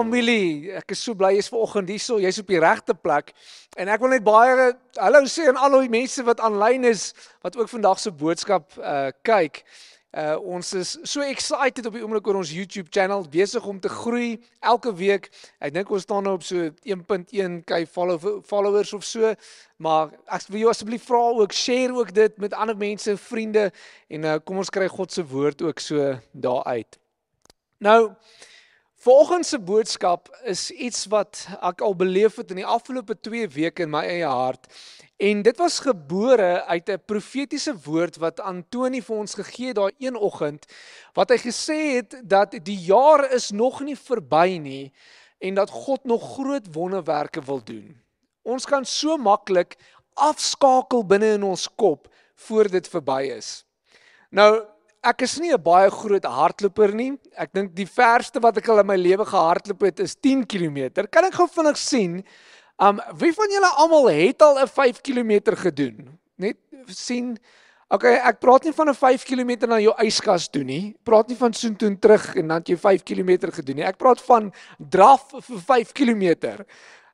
familie, ek is so bly jy's vanoggend hier, so jy's op die regte plek. En ek wil net baie hallo sê aan al die mense wat aanlyn is wat ook vandag se boodskap uh kyk. Uh ons is so excited op die oomblik oor ons YouTube channel besig om te groei elke week. Ek dink ons staan nou op so 1.1k follow, followers of so. Maar ek wil jou asseblief vra ook share ook dit met ander mense, vriende en uh kom ons kry God se woord ook so daar uit. Nou Vanoggend se boodskap is iets wat ek al beleef het in die afgelope 2 weke in my eie hart. En dit was gebore uit 'n profetiese woord wat Antoni vir ons gegee het daai een oggend wat hy gesê het dat die jaar is nog nie verby nie en dat God nog groot wonderwerke wil doen. Ons kan so maklik afskakel binne in ons kop voor dit verby is. Nou ek is nie 'n baie groot hardloper nie. Ek dink die verste wat ek al in my lewe gehardloop het is 10 km. Kan ek gou vinnig sien? Um wie van julle almal het al 'n 5 km gedoen? Net sien. Okay, ek praat nie van 'n 5 km na jou yskas toe nie. Praat nie van soontoe terug en dan jy 5 km gedoen nie. Ek praat van draf vir 5 km.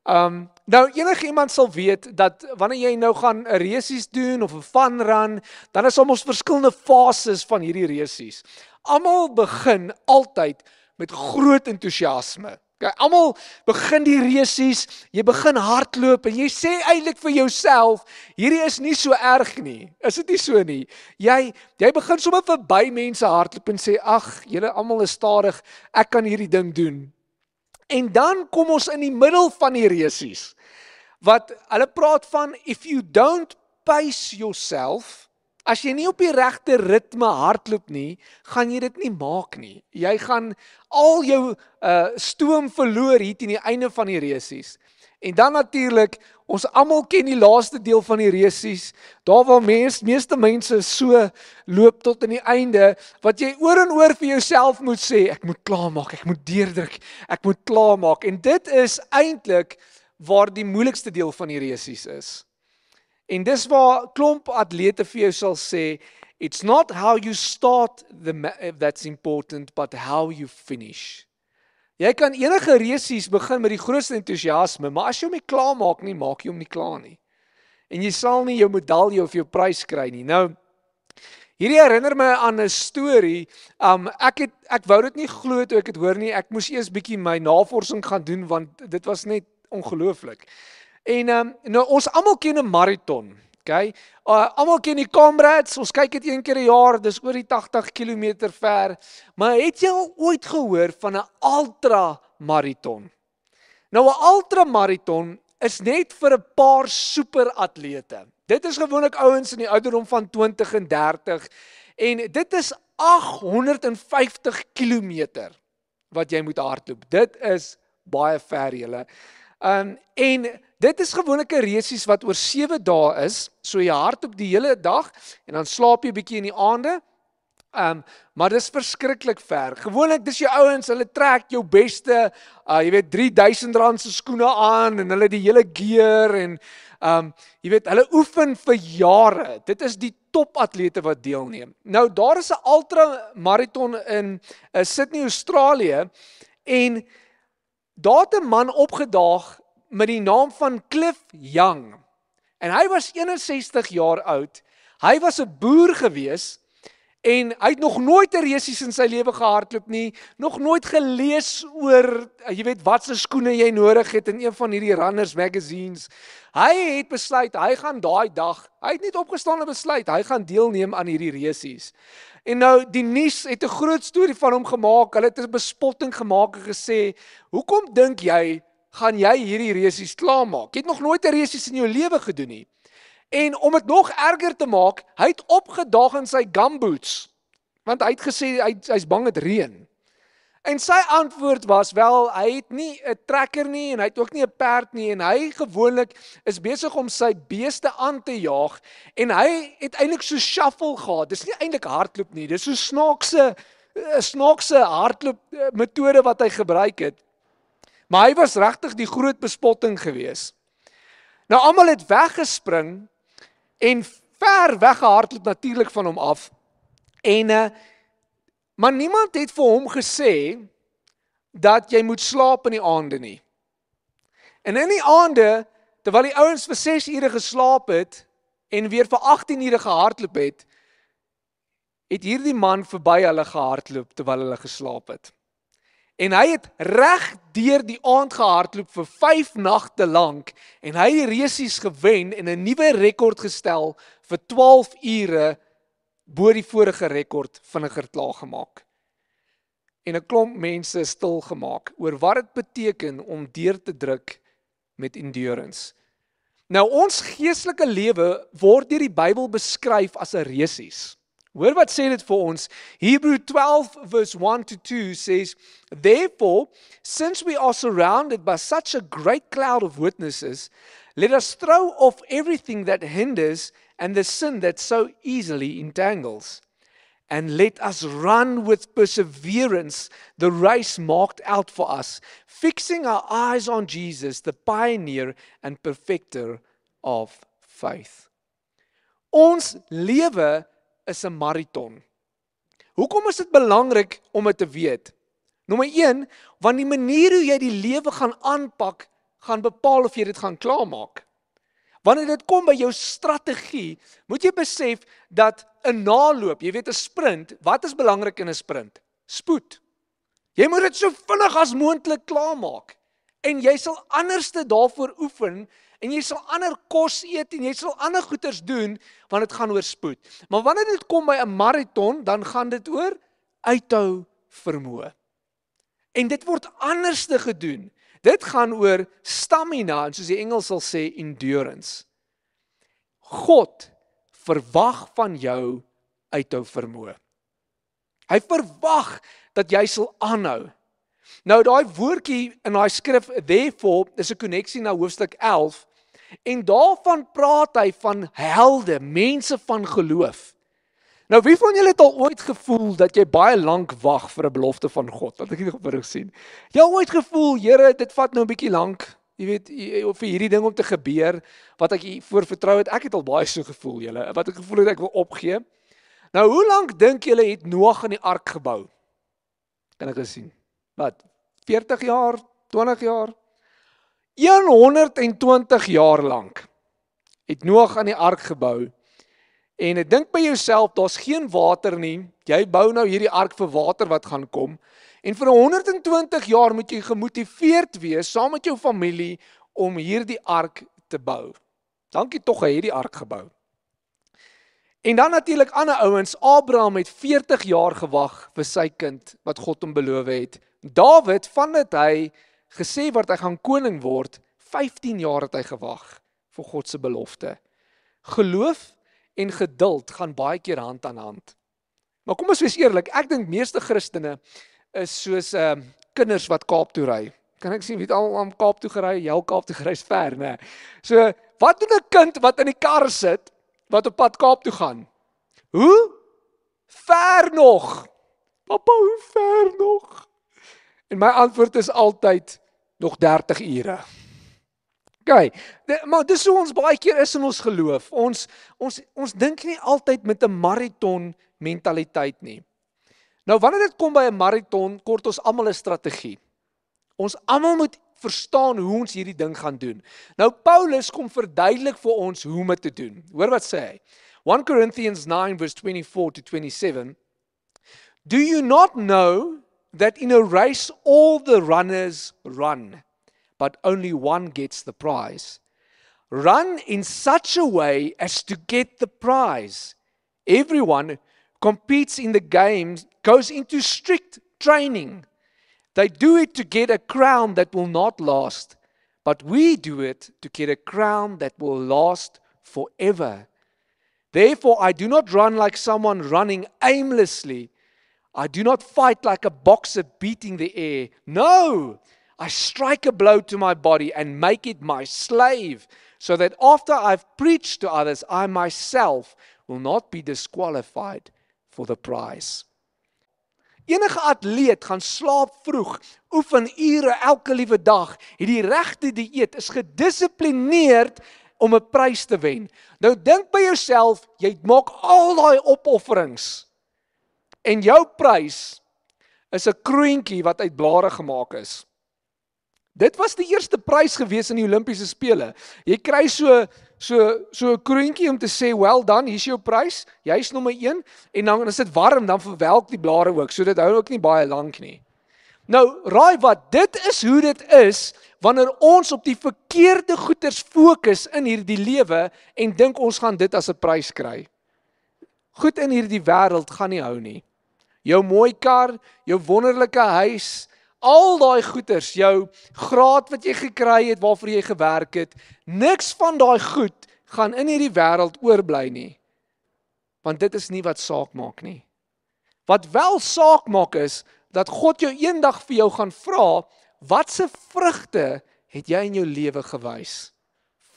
Um nou enige iemand sal weet dat wanneer jy nou gaan 'n resies doen of 'n fun run, dan is almal verskillende fases van hierdie resies. Almal begin altyd met groot entoesiasme. Okay, almal begin die resies, jy begin hardloop en jy sê eintlik vir jouself, hierdie is nie so erg nie. Is dit nie so nie? Jy jy begin sommer verby mense hardloop en sê ag, julle almal is stadig, ek kan hierdie ding doen. En dan kom ons in die middel van die resies. Wat hulle praat van if you don't pace yourself, as jy nie op die regte ritme hardloop nie, gaan jy dit nie maak nie. Jy gaan al jou uh stoom verloor hier teen die einde van die resies. En dan natuurlik, ons almal ken die laaste deel van die resies, daar waar mens meeste mense so loop tot aan die einde wat jy oor en oor vir jouself moet sê, ek moet klaarmaak, ek moet deurdruk, ek moet klaarmaak. En dit is eintlik waar die moeilikste deel van die resies is. En dis waar klomp atlete vir jou sal sê, it's not how you start the that's important but how you finish. Jy kan enige resies begin met die grootste entoesiasme, maar as jy hom nie klaar maak nie, maak jy hom nie klaar nie. En jy sal nie jou medalje of jou prys kry nie. Nou hierdie herinner my aan 'n storie. Um ek het ek wou dit nie glo toe ek dit hoor nie. Ek moes eers bietjie my navorsing gaan doen want dit was net ongelooflik. En um nou ons almal ken 'n maraton. Okay. Uh, almal ken die Comrades. Ons kyk dit een keer 'n jaar. Dis oor die 80 km ver. Maar het jy al ooit gehoor van 'n ultra maraton? Nou 'n ultra maraton is net vir 'n paar superatlete. Dit is gewoonlik ouens in die ouderdom van 20 en 30 en dit is 850 km wat jy moet hardloop. Dit is baie ver julle. Um en dit is gewoonlik 'n resies wat oor 7 dae is. So jy hardloop die hele dag en dan slaap jy bietjie in die aande. Um maar dis verskriklik ver. Gewoonlik dis jou ouens, hulle trek jou beste, uh jy weet R3000 se skoene aan en hulle die hele gear en um jy weet hulle oefen vir jare. Dit is die topatlete wat deelneem. Nou daar is 'n ultra marathon in uh, Sydney, Australië en daar het 'n man opgedaag met die naam van Cliff Young. En hy was 61 jaar oud. Hy was 'n boer gewees en hy het nog nooit 'n resies in sy lewe gehardloop nie, nog nooit gelees oor jy weet watse skoene jy nodig het in een van hierdie runners magazines. Hy het besluit hy gaan daai dag, hy het net opgestaan en besluit hy gaan deelneem aan hierdie resies. En nou die nuus het 'n groot storie van hom gemaak. Hulle het 'n bespotting gemaak en gesê, "Hoekom dink jy gaan jy hierdie resies klaarmaak? Jy het nog nooit 'n resies in jou lewe gedoen nie." En om dit nog erger te maak, hy het opgedaag in sy gumboots. Want hy het gesê hy hy's bang dit reën. En sy antwoord was wel hy het nie 'n trekker nie en hy het ook nie 'n perd nie en hy gewoonlik is besig om sy beeste aan te jaag en hy het eintlik so shuffle gehad. Dis nie eintlik hardloop nie. Dis so snaakse 'n snaakse hardloop eh, metode wat hy gebruik het. Maar hy was regtig die groot bespotting gewees. Nou almal het weggespring en ver weggehardloop natuurlik van hom af. En uh Maar niemand het vir hom gesê dat jy moet slaap in die aande nie. En in die aande, terwyl die ouens vir 6 ure geslaap het en weer vir 18 ure gehardloop het, het hierdie man verby hulle gehardloop terwyl hulle geslaap het. En hy het reg deur die aand gehardloop vir 5 nagte lank en hy het die resies gewen en 'n nuwe rekord gestel vir 12 ure bo die vorige rekord vinniger klaar gemaak. En 'n klomp mense stil gemaak oor wat dit beteken om deur te druk met endurance. Nou ons geestelike lewe word deur die Bybel beskryf as 'n resies. Hoor wat sê dit vir ons? Hebrew 12 verse 1 to 2 says, "Therefore, since we are surrounded by such a great cloud of witnesses, let us throw off everything that hinders and the sin that so easily entangles." And let us run with perseverance the race marked out for us, fixing our eyes on Jesus, the pioneer and perfecter of faith. Ons lewe is 'n maraton. Hoekom is dit belangrik om dit te weet? Nommer 1, want die manier hoe jy die lewe gaan aanpak, gaan bepaal of jy dit gaan klaarmaak. Wanneer dit kom by jou strategie, moet jy besef dat 'n naloop, jy weet 'n sprint, wat is belangrik in 'n sprint? Spoed. Jy moet dit so vinnig as moontlik klaarmaak en jy sal anderste daarvoor oefen en jy sal ander kos eet en jy sal ander goeders doen want dit gaan oor spoed. Maar wanneer dit kom by 'n maraton, dan gaan dit oor uithou vermoë. En dit word anderste gedoen. Dit gaan oor stamina en soos die Engels sal sê endurance. God verwag van jou uithou vermoë. Hy verwag dat jy sal aanhou. Nou daai woordjie in daai skrif therefore is 'n koneksie na hoofstuk 11 en daarvan praat hy van helde, mense van geloof. Nou wie van julle het al ooit gevoel dat jy baie lank wag vir 'n belofte van God? Wat ek nie geberig sien. Jy al ooit gevoel, Here, dit vat nou 'n bietjie lank, jy weet, vir hierdie ding om te gebeur wat ek voor vertrou het. Ek het al baie so gevoel, julle, wat ek gevoel het ek wil opgee. Nou, hoe lank dink julle het Noag in die ark gebou? Kan ek gesien? Wat? 40 jaar, 20 jaar? 120 jaar lank het Noag aan die ark gebou. En ek dink by jouself, daar's geen water nie. Jy bou nou hierdie ark vir water wat gaan kom. En vir 120 jaar moet jy gemotiveerd wees saam met jou familie om hierdie ark te bou. Dankie tog hy hierdie ark gebou. En dan natuurlik ander ouens, Abraham het 40 jaar gewag vir sy kind wat God hom beloof het. Dawid, vandat hy gesê word hy gaan koning word, 15 jaar het hy gewag vir God se belofte. Geloof en geduld gaan baie keer hand aan hand. Maar kom ons wees eerlik, ek dink meeste Christene is soos ehm uh, kinders wat Kaap toe ry. Kan ek sien wie het al aan Kaap toe gery? Jy al Kaap toe gery is ver, nê. So, wat doen 'n kind wat in die kar sit wat op pad Kaap toe gaan? Hoe ver nog? Pappa, hoe ver nog? En my antwoord is altyd nog 30 ure. OK. Maar dis hoe ons baie keer is in ons geloof. Ons ons ons dink nie altyd met 'n maraton mentaliteit nie. Nou wanneer dit kom by 'n maraton, kort ons almal 'n strategie. Ons almal moet verstaan hoe ons hierdie ding gaan doen. Nou Paulus kom verduidelik vir ons hoe om dit te doen. Hoor wat sê hy. 1 Corinthians 9 verse 24 to 27 Do you not know that in a race all the runners run, but only one gets the prize. Run in such a way as to get the prize. Everyone competes in the games, goes into strict training. They do it to get a crown that will not last, but we do it to get a crown that will last forever. Therefore, I do not run like someone running aimlessly. I do not fight like a boxer beating the air. No, I strike a blow to my body and make it my slave, so that after I've preached to others, I myself will not be disqualified for the prize. Enige atleet gaan slaap vroeg, oefen ure elke liewe dag, het die regte dieet, is gedissiplineerd om 'n prys te wen. Nou dink by jouself, jy maak al daai opofferings en jou prys is 'n kroentjie wat uit blare gemaak is. Dit was die eerste prys gewees in die Olimpiese spele. Jy kry so so so 'n kroentjie om te sê, "Well done, hier's jou prys. Jy's nommer 1." En dan as dit warm, dan verwelk die blare ook. So dit hou ook nie baie lank nie. Nou, raai wat, dit is hoe dit is wanneer ons op die verkeerde goeders fokus in hierdie lewe en dink ons gaan dit as 'n prys kry. Goed in hierdie wêreld gaan nie hou nie. Jou mooi kar, jou wonderlike huis, al daai goeders, jou graad wat jy gekry het waarvoor jy gewerk het, niks van daai goed gaan in hierdie wêreld oorbly nie. Want dit is nie wat saak maak nie. Wat wel saak maak is dat God jou eendag vir jou gaan vra, watse vrugte het jy in jou lewe gewys?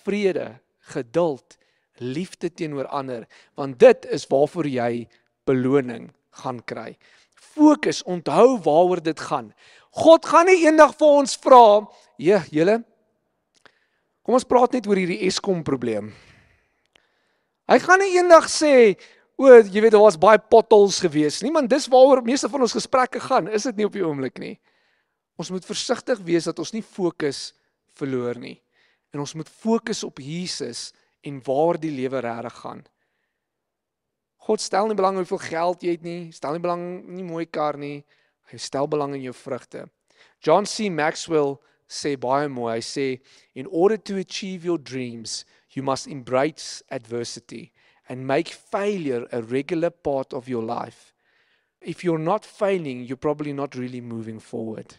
Vrede, geduld, liefde teenoor ander, want dit is waarvoor jy beloning gaan kry. Fokus, onthou waaroor dit gaan. God gaan nie eendag vir ons vra, "Ja, julle Kom ons praat net oor hierdie Eskom probleem." Hy gaan nie eendag sê, "O, jy weet daar was baie potholes gewees nie, want dis waaroor meeste van ons gesprekke gaan, is dit nie op die oomblik nie." Ons moet versigtig wees dat ons nie fokus verloor nie. En ons moet fokus op Jesus en waar die lewe regtig gaan. God stel nie belang hoeveel geld jy het nie, stel nie belang nie mooi kar nie. Hy stel belang in jou vrugte. John C Maxwell sê baie mooi. Hy sê in order to achieve your dreams, you must embrace adversity and make failure a regular part of your life. If you're not failing, you're probably not really moving forward.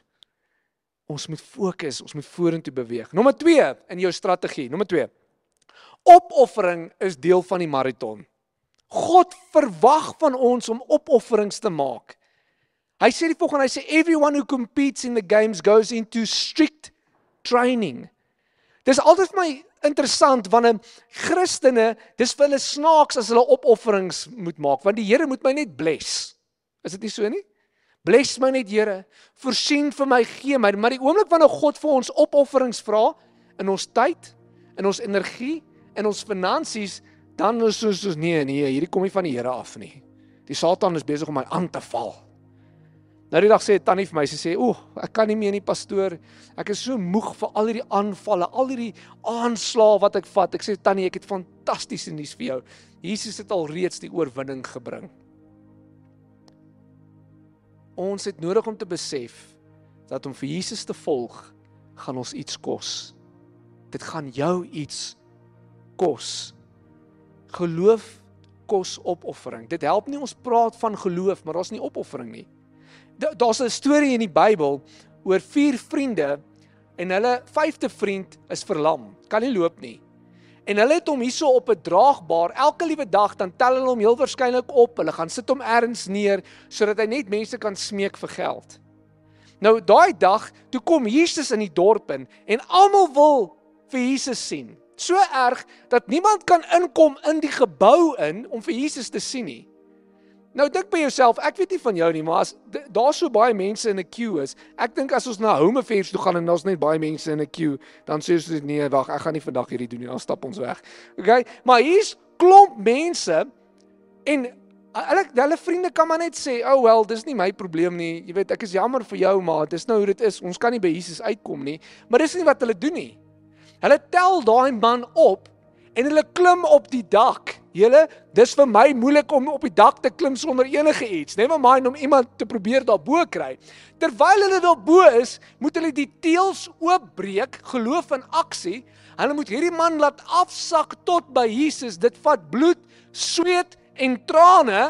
Ons moet fokus, ons moet vorentoe beweeg. Nommer 2 in jou strategie. Nommer 2. Opoffering is deel van die maraton. God verwag van ons om opofferings te maak. Hy sê die volgende, hy sê everyone who competes in the games goes into strict training. Dis altyd vir my interessant wanneer Christene, dis vir hulle snaaks as hulle opofferings moet maak, want die Here moet my net bless. Is dit nie so nie? Bless my net Here, voorsien vir my, gee my, maar die oomblik wanneer God vir ons opofferings vra in ons tyd, in ons energie, in ons finansies, dan is ons soos nee, nee, hierdie kom nie van die Here af nie. Die Satan is besig om my aan te val. Nou die dag sê tannie vir my, sy sê, "Oeg, ek kan nie meer nie, pastoor. Ek is so moeg vir al hierdie aanvalle, al hierdie aanslae wat ek vat." Ek sê, "Tannie, ek het fantastiese nuus vir jou. Jesus het al reeds die oorwinning gebring." Ons het nodig om te besef dat om vir Jesus te volg, gaan ons iets kos. Dit gaan jou iets kos. Geloof kos opoffering. Dit help nie ons praat van geloof, maar daar's nie opoffering nie daar's 'n storie in die Bybel oor vier vriende en hulle vyfde vriend is verlam, kan nie loop nie. En hulle het hom hierso op 'n draagbaar elke liewe dag dan tel hulle hom heel waarskynlik op. Hulle gaan sit hom ergens neer sodat hy net mense kan smeek vir geld. Nou daai dag, toe kom Jesus in die dorp in en almal wil vir Jesus sien. So erg dat niemand kan inkom in die gebou in om vir Jesus te sien nie. Nou dink by jouself, ek weet nie van jou nie, maar as daar's so baie mense in 'n queue is, ek dink as ons na Home Affairs toe gaan en daar's net baie mense in 'n queue, dan sê ons nee, wag, ek gaan nie vandag hierdie doen nie, dan stap ons weg. Okay? Maar hier's klomp mense en hulle hulle vriende kan maar net sê, "Oh well, dis nie my probleem nie. Jy weet, ek is jammer vir jou, maar dis nou hoe dit is. Ons kan nie by Jesus uitkom nie." Maar dis nie wat hulle doen nie. Hulle tel daai man op en hulle klim op die dak Julle, dis vir my moeilik om op die dak te klim sonder enige iets. Never mind om iemand te probeer daarbo kry. Terwyl hulle daarbo is, moet hulle die teels oopbreek, geloof in aksie. Hulle moet hierdie man laat afsak tot by Jesus. Dit vat bloed, sweet en trane.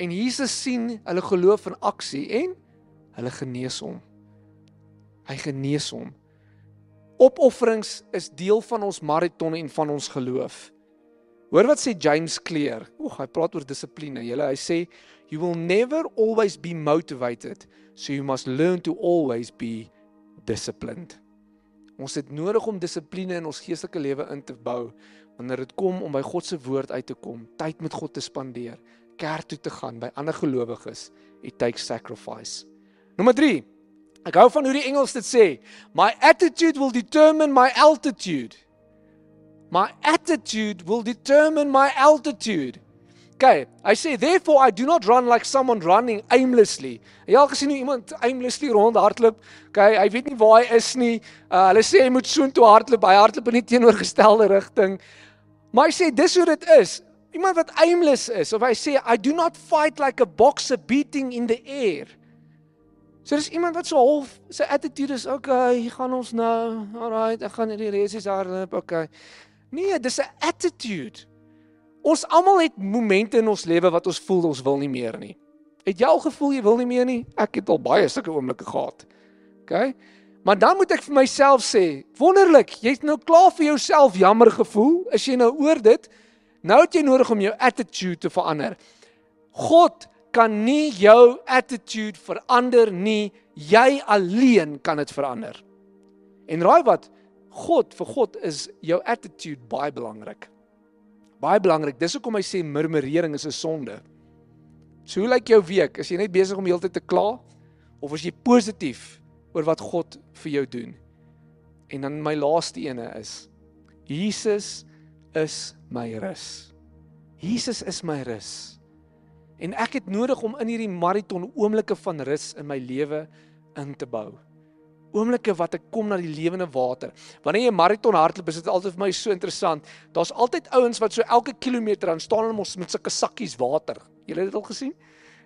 En Jesus sien hulle geloof in aksie en hulle genees hom. Hy genees hom. Opofferings is deel van ons maraton en van ons geloof. Hoor wat sê James Clear. Oek, hy praat oor dissipline. Julle, hy sê you will never always be motivated, so you must learn to always be disciplined. Ons het nodig om dissipline in ons geestelike lewe in te bou wanneer dit kom om by God se woord uit te kom, tyd met God te spandeer, kerk toe te gaan by ander gelowiges. It takes sacrifice. Nommer 3. Ek hou van hoe die Engels dit sê. My attitude will determine my altitude. My attitude will determine my altitude. Okay, hy sê therefore I do not run like someone running aimlessly. Jy al gesien hoe iemand aimlessly rondhardloop? Okay, hy weet nie waar hy is nie. Uh, hulle sê hy moet soontoe hardloop, hy hardloop in die teenoorgestelde rigting. Maar hy sê dis hoe dit is. Iemand wat aimless is of hy sê I do not fight like a boxer beating in the air. So dis iemand wat so half sy attitude is okay, hier gaan ons nou. Alrite, ek gaan hierdie resies hardloop, okay. Nee, dis 'n attitude. Ons almal het momente in ons lewe wat ons voel ons wil nie meer nie. Het jy al gevoel jy wil nie meer nie? Ek het al baie sulke oomblikke gehad. OK? Maar dan moet ek vir myself sê, wonderlik, jy's nou klaar vir jouself jammer gevoel, is jy nou oor dit? Nou het jy nodig om jou attitude te verander. God kan nie jou attitude verander nie. Jy alleen kan dit verander. En raai wat? God vir God is jou attitude baie belangrik. Baie belangrik. Dis hoekom hy sê murmurering is 'n sonde. So hoe lyk jou week? Is jy net besig om heeltyd te kla of is jy positief oor wat God vir jou doen? En dan my laaste ene is Jesus is my rus. Jesus is my rus. En ek het nodig om in hierdie maraton oomblikke van rus in my lewe in te bou. Oomblikke wat ek kom na die lewende water. Wanneer jy 'n maraton hardloop, is dit altyd vir my so interessant. Daar's altyd ouens wat so elke kilometer dan staan hulle mos met sulke sakkies water. Julle het dit al gesien?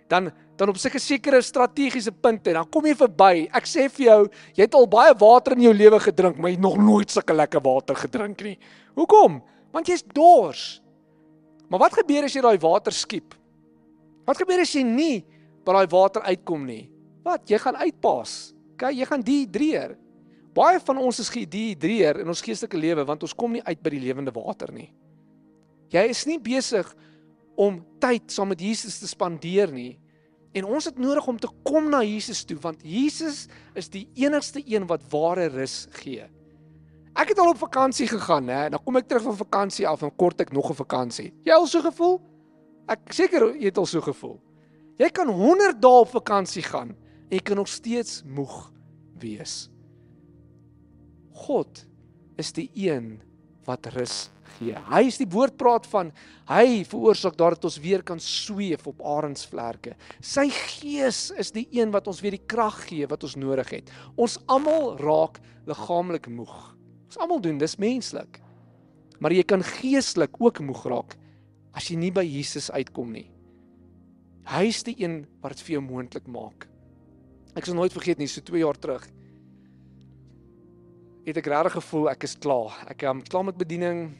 Dan dan op sulke sekere strategiese punte, dan kom jy verby. Ek sê vir jou, jy het al baie water in jou lewe gedrink, maar jy het nog nooit sulke lekker water gedrink nie. Hoekom? Want jy's dors. Maar wat gebeur as jy daai water skiep? Wat gebeur as jy nie by daai water uitkom nie? Wat? Jy gaan uitpas. OK, jy gaan dehydreer. Baie van ons is gedehydreer in ons geestelike lewe want ons kom nie uit by die lewende water nie. Jy is nie besig om tyd saam met Jesus te spandeer nie. En ons het nodig om te kom na Jesus toe want Jesus is die enigste een wat ware rus gee. Ek het al op vakansie gegaan, hè. Dan kom ek terug van vakansie af en kort ek nog 'n vakansie. Jy al so gevoel? Ek seker jy het al so gevoel. Jy kan 100 dae op vakansie gaan en jy kan nog steeds moeg wees. God is die een wat rus gee. Hy is die woord praat van hy veroorsaak dat ons weer kan sweef op arensvlerke. Sy gees is die een wat ons weer die krag gee wat ons nodig het. Ons almal raak liggaamlik moeg. Ons almal doen dis menslik. Maar jy kan geestelik ook moeg raak as jy nie by Jesus uitkom nie. Hy is die een wat dit vir jou moontlik maak. Ek sal nooit vergeet nie, so 2 jaar terug het ek regtig gevoel ek is klaar. Ek am klaar met bediening.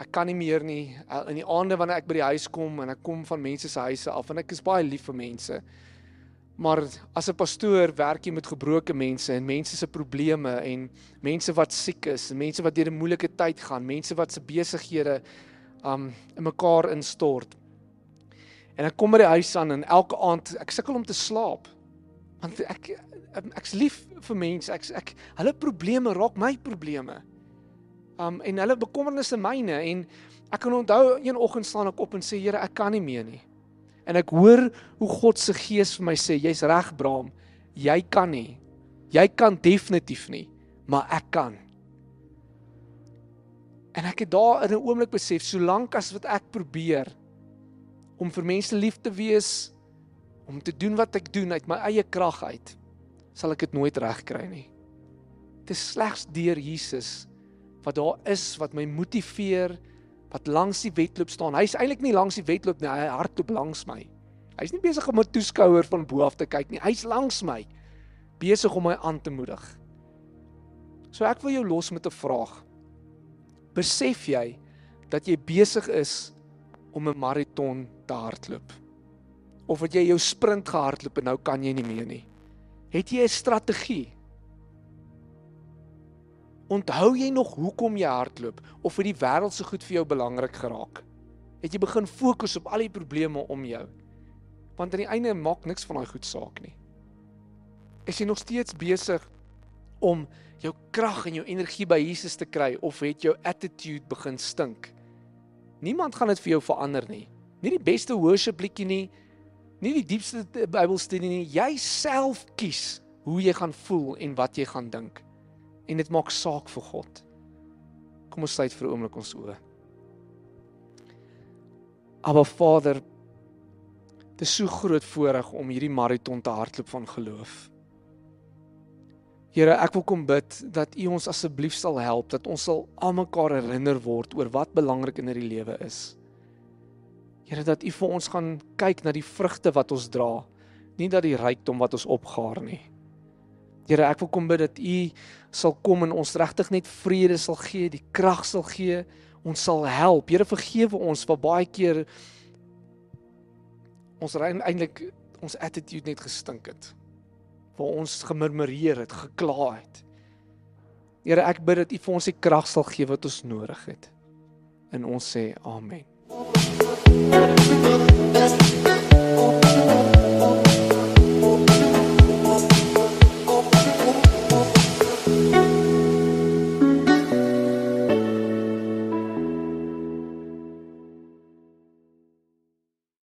Ek kan nie meer nie. In die aande wanneer ek by die huis kom en ek kom van mense se huise af en ek is baie lief vir mense. Maar as 'n pastoor werk jy met gebroke mense en mense se probleme en mense wat siek is, mense wat deur 'n moeilike tyd gaan, mense wat se besighede um in mekaar instort. En ek kom by die huis aan en elke aand ek sukkel om te slaap. Want ek ek's lief vir mense. Ek ek hulle probleme raak my probleme. Um en hulle bekommernisse myne en ek kan onthou een oggend staan ek op en sê Here, ek kan nie meer nie. En ek hoor hoe God se gees vir my sê, jy's reg, Braam. Jy kan nie. Jy kan definitief nie, maar ek kan. En ek het daar in 'n oomblik besef, solank as wat ek probeer om vir mense lief te wees, om te doen wat ek doen uit my eie krag uit, sal ek dit nooit regkry nie. Dit is slegs deur Jesus wat daar is wat my motiveer, wat langs die wedloop staan. Hy's eintlik nie langs die wedloop nie, hy hardloop langs my. Hy's nie besig om 'n toeskouer van bo af te kyk nie. Hy's langs my, besig om my aan te moedig. So ek wil jou los met 'n vraag. Besef jy dat jy besig is om 'n maraton te hardloop? Of het jy jou sprint gehardloop en nou kan jy nie meer nie? Het jy 'n strategie? Onthou jy nog hoekom jy hardloop of het die wêreld se goed vir jou belangrik geraak? Het jy begin fokus op al die probleme om jou? Want aan die einde maak niks van daai goed saak nie. Is jy nog steeds besig om jou krag en jou energie by Jesus te kry of het jou attitude begin stink? Niemand gaan dit vir jou verander nie. Nie die beste worship liedjie nie, nie die diepste Bybelstudie nie. Jy self kies hoe jy gaan voel en wat jy gaan dink. En dit maak saak vir God. Kom ons sluit vir 'n oomblik ons oë. Aber Vader, Dit is so groot voorreg om hierdie maraton te hardloop van geloof. Here, ek wil kom bid dat U ons asseblief sal help dat ons sal almekaar herinner word oor wat belangrik in hierdie lewe is. Here, dat U vir ons gaan kyk na die vrugte wat ons dra, nie dat die rykdom wat ons opgaar nie. Here, ek wil kom bid dat U sal kom en ons regtig net vrede sal gee, die krag sal gee, ons sal help. Here, vergewe ons vir baie keer ons eintlik ons attitude net gestink het waar ons gemurmureer het, gekla het. Here, ek bid dat U vir ons die krag sal gee wat ons nodig het. En ons sê amen. Thank you.